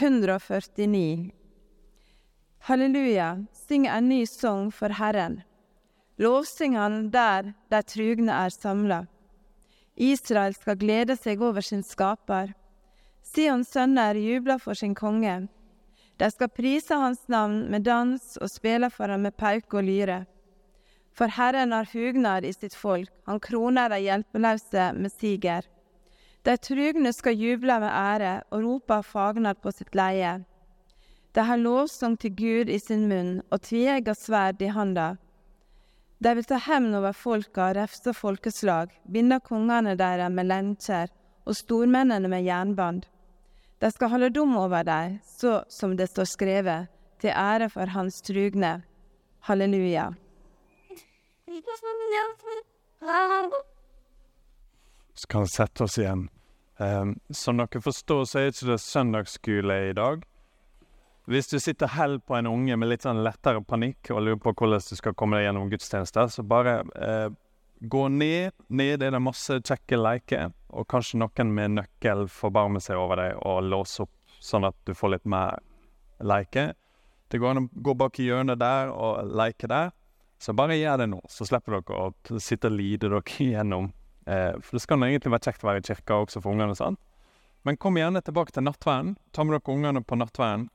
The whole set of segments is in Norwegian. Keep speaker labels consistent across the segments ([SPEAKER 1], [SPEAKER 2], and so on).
[SPEAKER 1] 149. Halleluja, syng en ny sang for Herren. Lovsyng Han der de trugne er samla. Israel skal glede seg over sin skaper. Sions sønner jubler for sin konge. De skal prise hans navn med dans og spille for ham med pauke og lyre. For Herren har hugnad i sitt folk, han kroner de hjelpeløse med siger. De trugne skal juble med ære og rope av fagnad på sitt leie. De har lovsang til Gud i sin munn og tveegga sverd i handa. De vil ta hevn over folka refse folkeslag, binde kongene deres med lenker og stormennene med jernband. De skal holde dom over dem, så som det står skrevet, til ære for Hans trugne. Halleluja.
[SPEAKER 2] Kan sette oss igjen. Um, som dere forstår, så er ikke det søndagsskole i dag. Hvis du sitter hell på en unge med litt sånn lettere panikk og lurer på hvordan du skal komme deg gjennom gudstjenester, så bare eh, gå ned. Ned er det masse kjekke leker, og kanskje noen med nøkkel forbarmer seg over deg og låser opp, sånn at du får litt mer leker. Det går an å gå bak i hjørnet der og leke der. Så bare gjør det nå, så slipper dere å sitte og lide dere gjennom. Eh, for det skal egentlig være kjekt å være i kirka også for ungene, sant? Men kom gjerne tilbake til nattverden. Ta med dere ungene på nattverden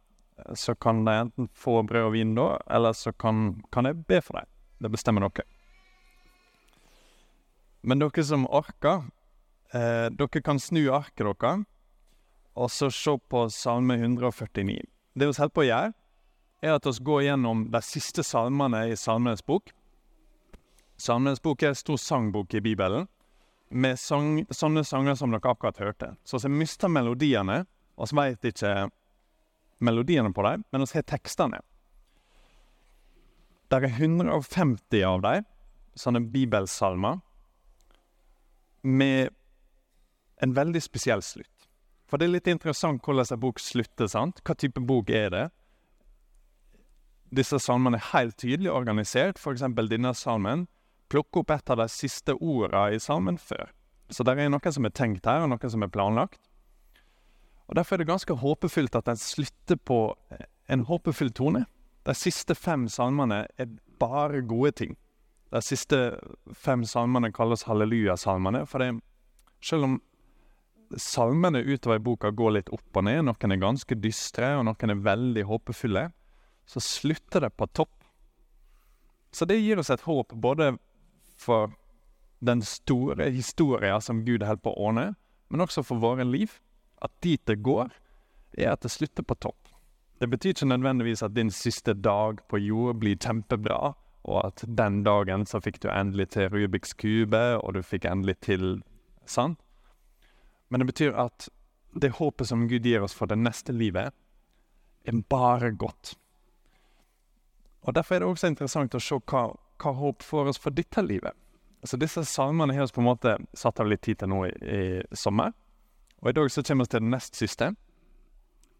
[SPEAKER 2] så kan de enten få brød og vin da, eller så kan, kan jeg be for dem. Det bestemmer dere. Men dere som orker, eh, dere kan snu arket deres og så se på Salme 149. Det vi holder på å gjøre, er at vi går gjennom de siste salmene i Salmenes bok. Salmenes bok er en stor sangbok i Bibelen, med sang, sånne sanger som dere akkurat hørte. Så vi mister melodiene, så veit ikke melodiene på dem, men vi har tekstene. Det er 150 av dem, sånne bibelsalmer, med en veldig spesiell slutt. For det er litt interessant hvordan en bok slutter. sant? Hva type bok er det? Disse salmene er helt tydelig organisert. For eksempel denne salmen plukker opp et av de siste ordene i salmen før. Så det er noe som er tenkt her, og noe som er planlagt. Og Derfor er det ganske håpefullt at den slutter på eh, en håpefull tone. De siste fem salmene er bare gode ting. De siste fem salmene kalles halleluja-salmene. For det, selv om salmene utover i boka går litt opp og ned, noen er ganske dystre, og noen er veldig håpefulle, så slutter det på topp. Så det gir oss et håp både for den store historia som Gud holder på å ordne, men også for våre liv at dit det går, er at det slutter på topp. Det betyr ikke nødvendigvis at din siste dag på jord blir kjempebra, og at den dagen så fikk du endelig til Rubiks kube, og du fikk endelig til sant? Men det betyr at det håpet som Gud gir oss for det neste livet, er bare godt. Og Derfor er det også interessant å se hva, hva håp får oss for dette livet. Altså Disse salmene har vi på en måte satt av litt tid til nå i, i sommer. Og i dag så kommer vi til den nest siste,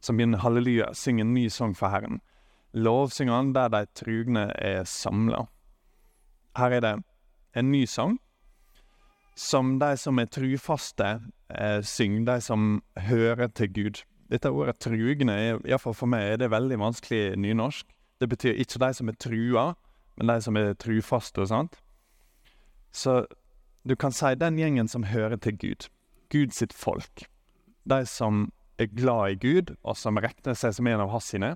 [SPEAKER 2] som begynner halleluja, syng en ny sang for Herren. Lovsynger han der de trugne er samla. Her er det en ny sang som de som er trufaste, eh, synger, de som hører til Gud. Dette ordet 'trugne', iallfall for meg, er det veldig vanskelig nynorsk. Det betyr ikke de som er trua, men de som er trufaste og sånt. Så du kan si den gjengen som hører til Gud. Gud sitt folk de som er glad i Gud, og som regner seg som en av hans sine,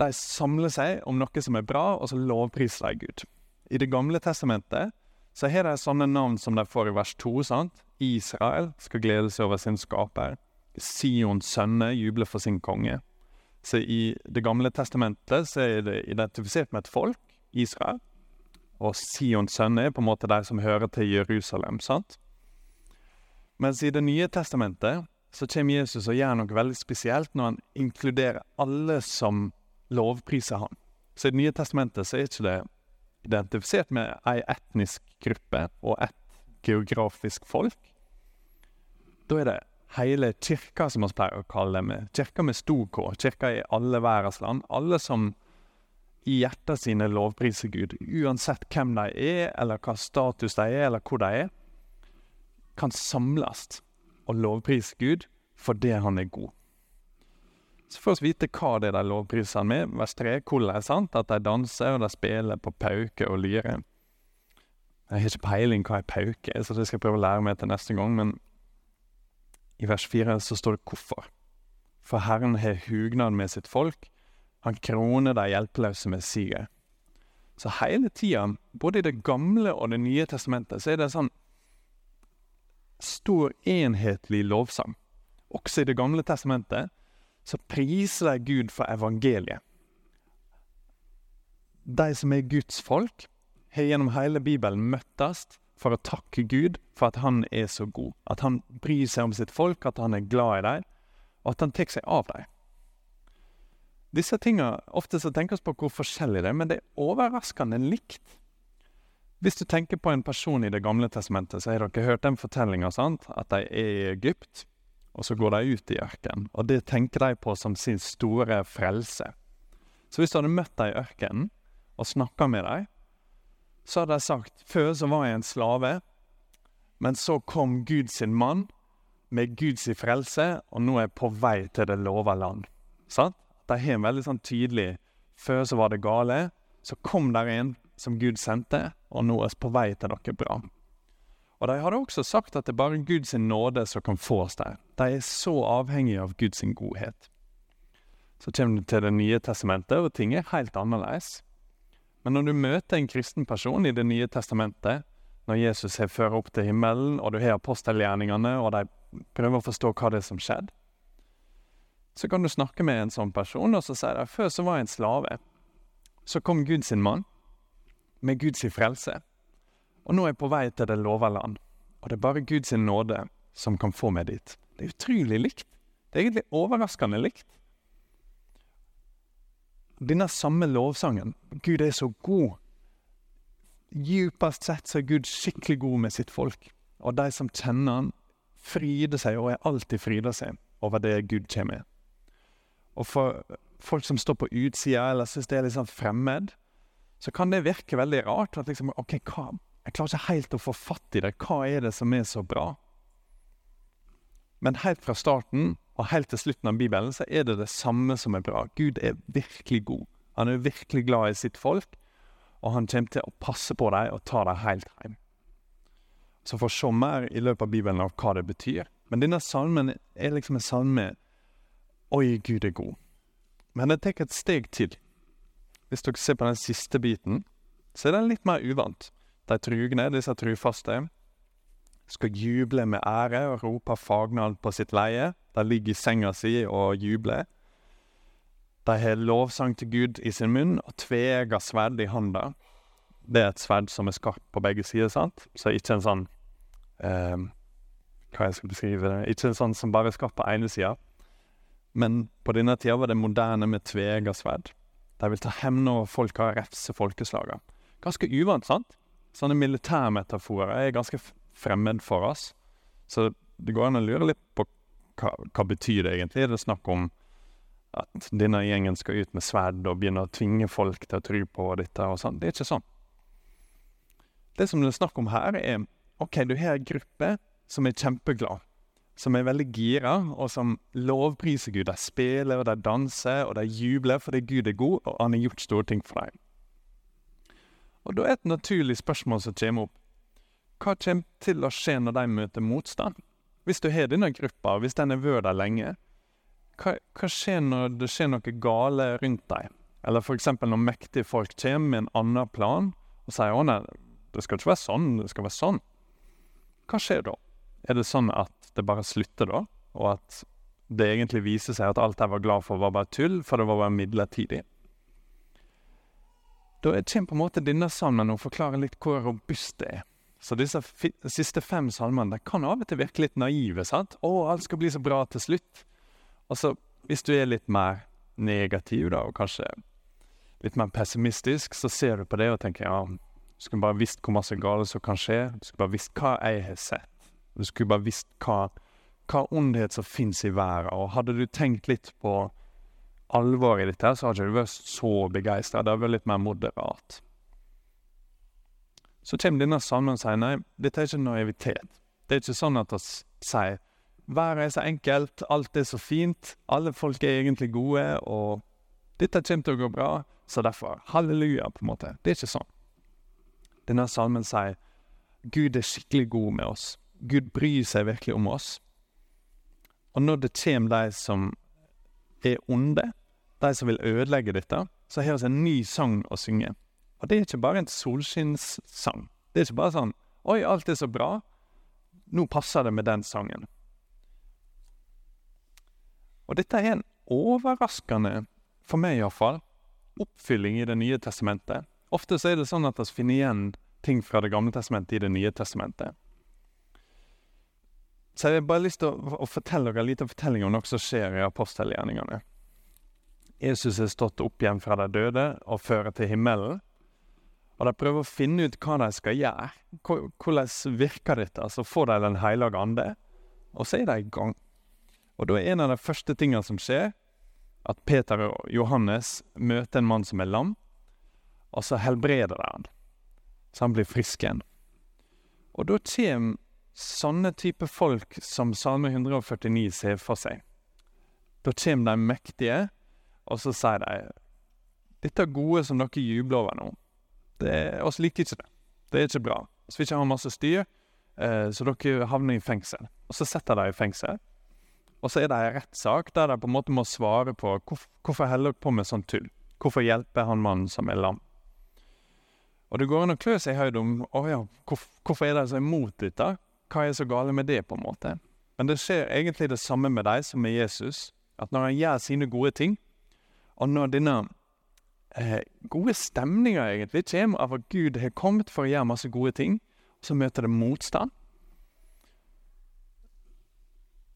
[SPEAKER 2] de samler seg om noe som er bra, og så lovpriser de Gud. I Det gamle testamentet så har de sånne navn som de får i vers 2. sant? Israel skal glede seg over sin skaper. Sions sønner jubler for sin konge. Så i Det gamle testamentet så er det identifisert med et folk, Israel. Og Sions sønner er på en måte de som hører til Jerusalem. sant? Mens i Det nye testamentet så kommer Jesus og gjør noe veldig spesielt når han inkluderer alle som lovpriser han. Så i Det nye testamentet så er ikke det identifisert med ei etnisk gruppe og ett geografisk folk. Da er det hele kirka, som vi pleier å kalle det, kirka med stor K. Kirka i alle verdens land. Alle som i hjertet sine lovpriser Gud, uansett hvem de er, eller hva status de er, eller hvor de er, kan samles og lovprise Gud for det han er god. Så får vi vite hva det er de lovpriser han med. Vers 3, hvordan? At de danser og de spiller på pauke og lyre. Jeg har ikke peiling hva ei pauke er, så det skal jeg prøve å lære meg til neste gang. Men i vers 4 så står det hvorfor. For Herren har hugnad med sitt folk. Han kroner de hjelpeløse med siget. Så hele tida, både i Det gamle og Det nye testamentet, så er det en sånn stor, enhetlig lovsang. Også i Det gamle testamentet så priser de Gud for evangeliet. De som er Guds folk, har gjennom hele Bibelen møttes for å takke Gud for at han er så god. At han bryr seg om sitt folk, at han er glad i dem, og at han tar seg av dem. Disse tinga Ofte så tenker vi på hvor forskjellig det er, men det er overraskende likt. Hvis du tenker på en person i Det gamle testamentet, så har dere hørt den fortellinga at de er i Egypt, og så går de ut i ørkenen. Og det tenker de på som sin store frelse. Så hvis du hadde møtt dem i ørkenen og snakka med dem, så hadde de sagt før så var jeg en slave, men så kom Gud sin mann med Guds frelse, og nå er jeg på vei til det lova land. Sant? De har en veldig sånn tydelig Før så var det gale, så kom der en som Gud sendte, og nå er vi på vei til noe bra. Og de hadde også sagt at det er bare Guds nåde som kan få oss der. De er så avhengige av Guds godhet. Så kommer du til Det nye testamentet, og ting er helt annerledes. Men når du møter en kristen person i Det nye testamentet, når Jesus har ført opp til himmelen, og du har apostelgjerningene, og de prøver å forstå hva det er som skjedde, så kan du snakke med en sånn person, og så sier de før så var jeg en slave. Så kom Gud sin mann med Guds frelse, og nå er jeg på vei til det lova land. Og det er bare Guds nåde som kan få meg dit. Det er utrolig likt. Det er egentlig overraskende likt denne samme lovsangen Gud er så god. Djupest sett så er Gud skikkelig god med sitt folk. Og de som kjenner han, fryder seg, og er alltid fryder seg over det Gud kommer med. Og for folk som står på utsida eller syns det er litt sånn fremmed, så kan det virke veldig rart. at liksom, ok, hva, Jeg klarer ikke helt å få fatt i det. Hva er det som er så bra? Men helt fra starten og helt til slutten av Bibelen så er det det samme som er bra. Gud er virkelig god. Han er virkelig glad i sitt folk, og han kommer til å passe på dem og ta dem helt hjem. Så får se mer i løpet av Bibelen av hva det betyr. Men denne salmen er liksom en salme Oi, Gud er god. Men jeg tar et steg til. Hvis dere ser på den siste biten, så er den litt mer uvant. De trugne, disse trufaste, skal juble med ære og rope fagnad på sitt leie. De ligger i senga si og jubler. De har lovsang til Gud i sin munn og tveegga sverd i handa. Det er et sverd som er skarpt på begge sider, sant? så ikke en sånn eh, Hva jeg skal beskrive det Ikke en sånn som bare er skarpt på ene sida. Men på denne tida var det moderne med tveegga sverd. De vil ta hevn over folka og refse folkeslaga. Ganske uvant, sant? Sånne militærmetaforer er ganske fremmed for oss. Så det går an å lure litt på hva, hva betyr det egentlig. Er det snakk om at denne gjengen skal ut med sverd og begynne å tvinge folk til å tro på dette og sånn? Det er ikke sånn. Det som det er snakk om her, er OK, du har en gruppe som er kjempeglad. Som er veldig gira, og som lovpriser Gud. De spiller, og de danser, og de jubler fordi Gud er god, og han har gjort store ting for dem. Og da er et naturlig spørsmål som kommer opp hva kommer til å skje når de møter motstand? Hvis du har denne gruppa, hvis den har vært der lenge, hva, hva, skjer når det skjer noe gale rundt deg? Eller f.eks. når mektige folk kommer med en annen plan og sier å nei, det skal ikke være sånn, det skal være sånn. Hva skjer da? Er det sånn at det bare slutter da, og at det egentlig viser seg at alt jeg var glad for, var bare tull, for det var bare midlertidig? Da kommer på en måte denne salmen og forklarer litt hvor robust det er. Så disse siste fem salmene kan av og til virke litt naive. sant? 'Å, alt skal bli så bra til slutt.' Og så, hvis du er litt mer negativ, da, og kanskje litt mer pessimistisk, så ser du på det og tenker ja, du skulle bare visst hvor masse gale som kan skje. Du skulle bare visst hva jeg har sett. Du skulle bare visst hva, hva ondhet som fins i verden. Og hadde du tenkt litt på alvoret i dette, så hadde du ikke vært så begeistra. Det hadde vært litt mer moderat. Så kommer denne salmen og sier nei, dette er ikke naivitet. Det er ikke sånn at vi sier været er så enkelt, alt er så fint, alle folk er egentlig gode, og dette kommer til å gå bra, så derfor halleluja, på en måte. Det er ikke sånn. Denne salmen sier Gud er skikkelig god med oss. Gud bryr seg virkelig om oss. Og når det kommer de som er onde, de som vil ødelegge dette, så har vi en ny sang å synge. Og det er ikke bare en solskinnssang. Det er ikke bare sånn Oi, alt er så bra. Nå passer det med den sangen. Og dette er en overraskende, for meg iallfall, oppfylling i Det nye testamentet. Ofte så er det sånn at vi finner igjen ting fra Det gamle testamentet i Det nye testamentet. Så jeg har bare lyst til å, å fortelle dere en liten fortelling om noe som skjer i apostelgjerningene. Jesus er stått opp igjen fra de døde og fører til himmelen. Og de prøver å finne ut hva de skal gjøre. Hvordan virker dette? Så Får de Den hellige ande? Og så er de i gang. Og da er en av de første tingene som skjer, at Peter og Johannes møter en mann som er lam, og så helbreder de han. Så han blir frisk igjen. Og da kommer sånne type folk som Salme 149 ser for seg. Da kommer de mektige, og så sier de dette gode som dere jubler over nå, det, oss liker ikke det. Det er ikke bra. Vi vil ikke ha masse styr, eh, så dere havner i fengsel. Og så setter de i fengsel. Og så er det en rettssak der de på en måte må svare på hvorfor, hvorfor holder dere på med sånn tull. Hvorfor hjelper han mannen som er lam? Og det går an å klø seg i hodet om ja, hvor, hvorfor er de så imot dette? Hva er så gale med det, på en måte? Men det skjer egentlig det samme med deg som med Jesus. At når han gjør sine gode ting, og når denne eh, gode stemninga egentlig kommer av at Gud har kommet for å gjøre masse gode ting, så møter det motstand,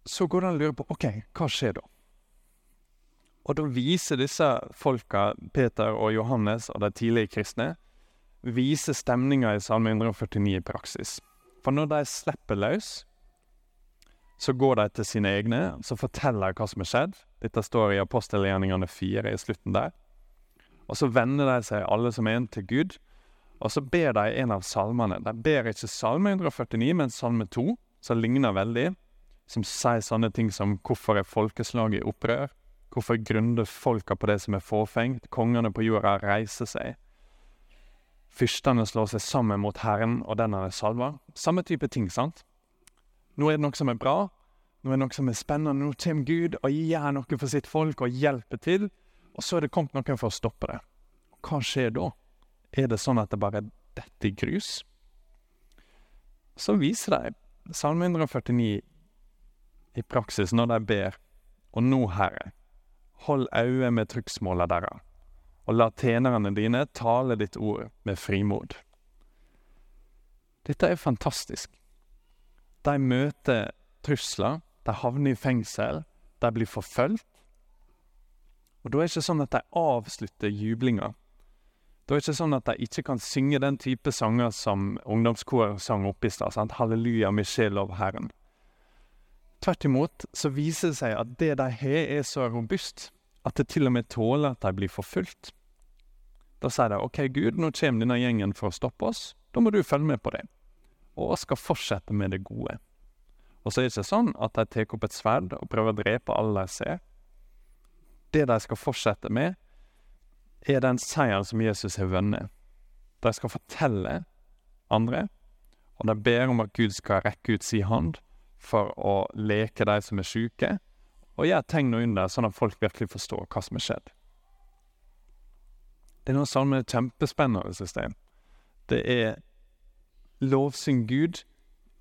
[SPEAKER 2] så går det an å lure på OK, hva skjer da? Og da viser disse folka, Peter og Johannes og de tidlige kristne, viser stemninga i Salme 149 i praksis. For når de slipper løs, så går de til sine egne, så forteller de hva som er skjedd. Dette står i apostelgjerningene 4 i slutten der. Og så vender de seg alle som en til Gud, og så ber de en av salmene. De ber ikke Salme 149, men Salme 2, som ligner veldig som sier sånne ting som 'Hvorfor er folkeslaget i opprør?' 'Hvorfor grunner folka på det som er fåfengt?' 'Kongene på jorda reiser seg'. Fyrstene slår seg sammen mot Herren, og den er salva. Samme type ting, sant? Nå er det noe som er bra, nå er det noe som er spennende, nå kommer Gud og gjør noe for sitt folk og hjelper til, og så er det kommet noen for å stoppe det. Hva skjer da? Er det sånn at det bare detter i grus? Så viser de Salme 149 i praksis når de ber, og nå, Herre, hold øye med trykksmåla deres, og la tjenerne dine tale ditt ord med frimod. Dette er fantastisk. De møter trusler, de havner i fengsel, de blir forfulgt. Og da er det ikke sånn at de avslutter jublinga. Da er det ikke sånn at de ikke kan synge den type sanger som ungdomskor sang oppe i stad. Halleluja, min sjel lov Herren. Tvert imot så viser det seg at det de har, er så robust at det til og med tåler at de blir forfulgt. Da sier de OK, Gud, nå kommer denne gjengen for å stoppe oss. Da må du følge med på det. Og skal fortsette med det gode. Og så er det ikke sånn at de tar opp et sverd og prøver å drepe alle de ser. Det de skal fortsette med, er den seieren som Jesus har vunnet. De skal fortelle andre, og de ber om at Gud skal rekke ut sin hånd for å leke de som er sjuke, og gjør tegn og under, sånn at folk virkelig forstår hva som er skjedd. Det er noe sånn med kjempespennende system. Det er lovsyng Gud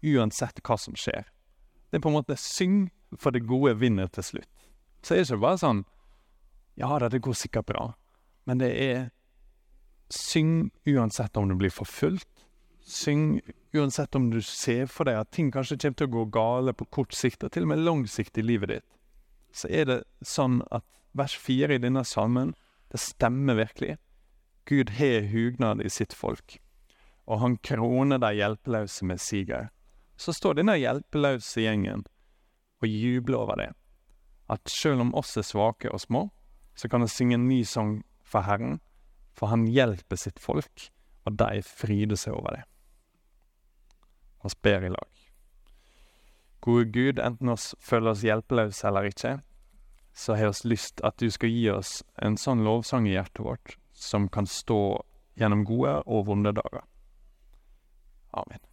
[SPEAKER 2] uansett hva som skjer. Det er på en måte syng for det gode vinner til slutt. Så er det ikke bare sånn Ja da, det går sikkert bra. Men det er syng uansett om du blir forfulgt. Syng Uansett om du ser for deg at ting kanskje kommer til å gå gale på kort sikt, og til og med lang sikt i livet ditt, så er det sånn at vers fire i denne salmen, det stemmer virkelig. Gud har hugnad i sitt folk, og han kroner de hjelpeløse med siger. Så står denne hjelpeløse gjengen og jubler over det. At selv om oss er svake og små, så kan vi synge en ny sang for Herren, for han hjelper sitt folk, og de fryder seg over det. Vi ber i lag. Gode Gud, enten oss føler oss hjelpeløse eller ikke, så har vi lyst at du skal gi oss en sånn lovsang i hjertet vårt som kan stå gjennom gode og vonde dager. Amen.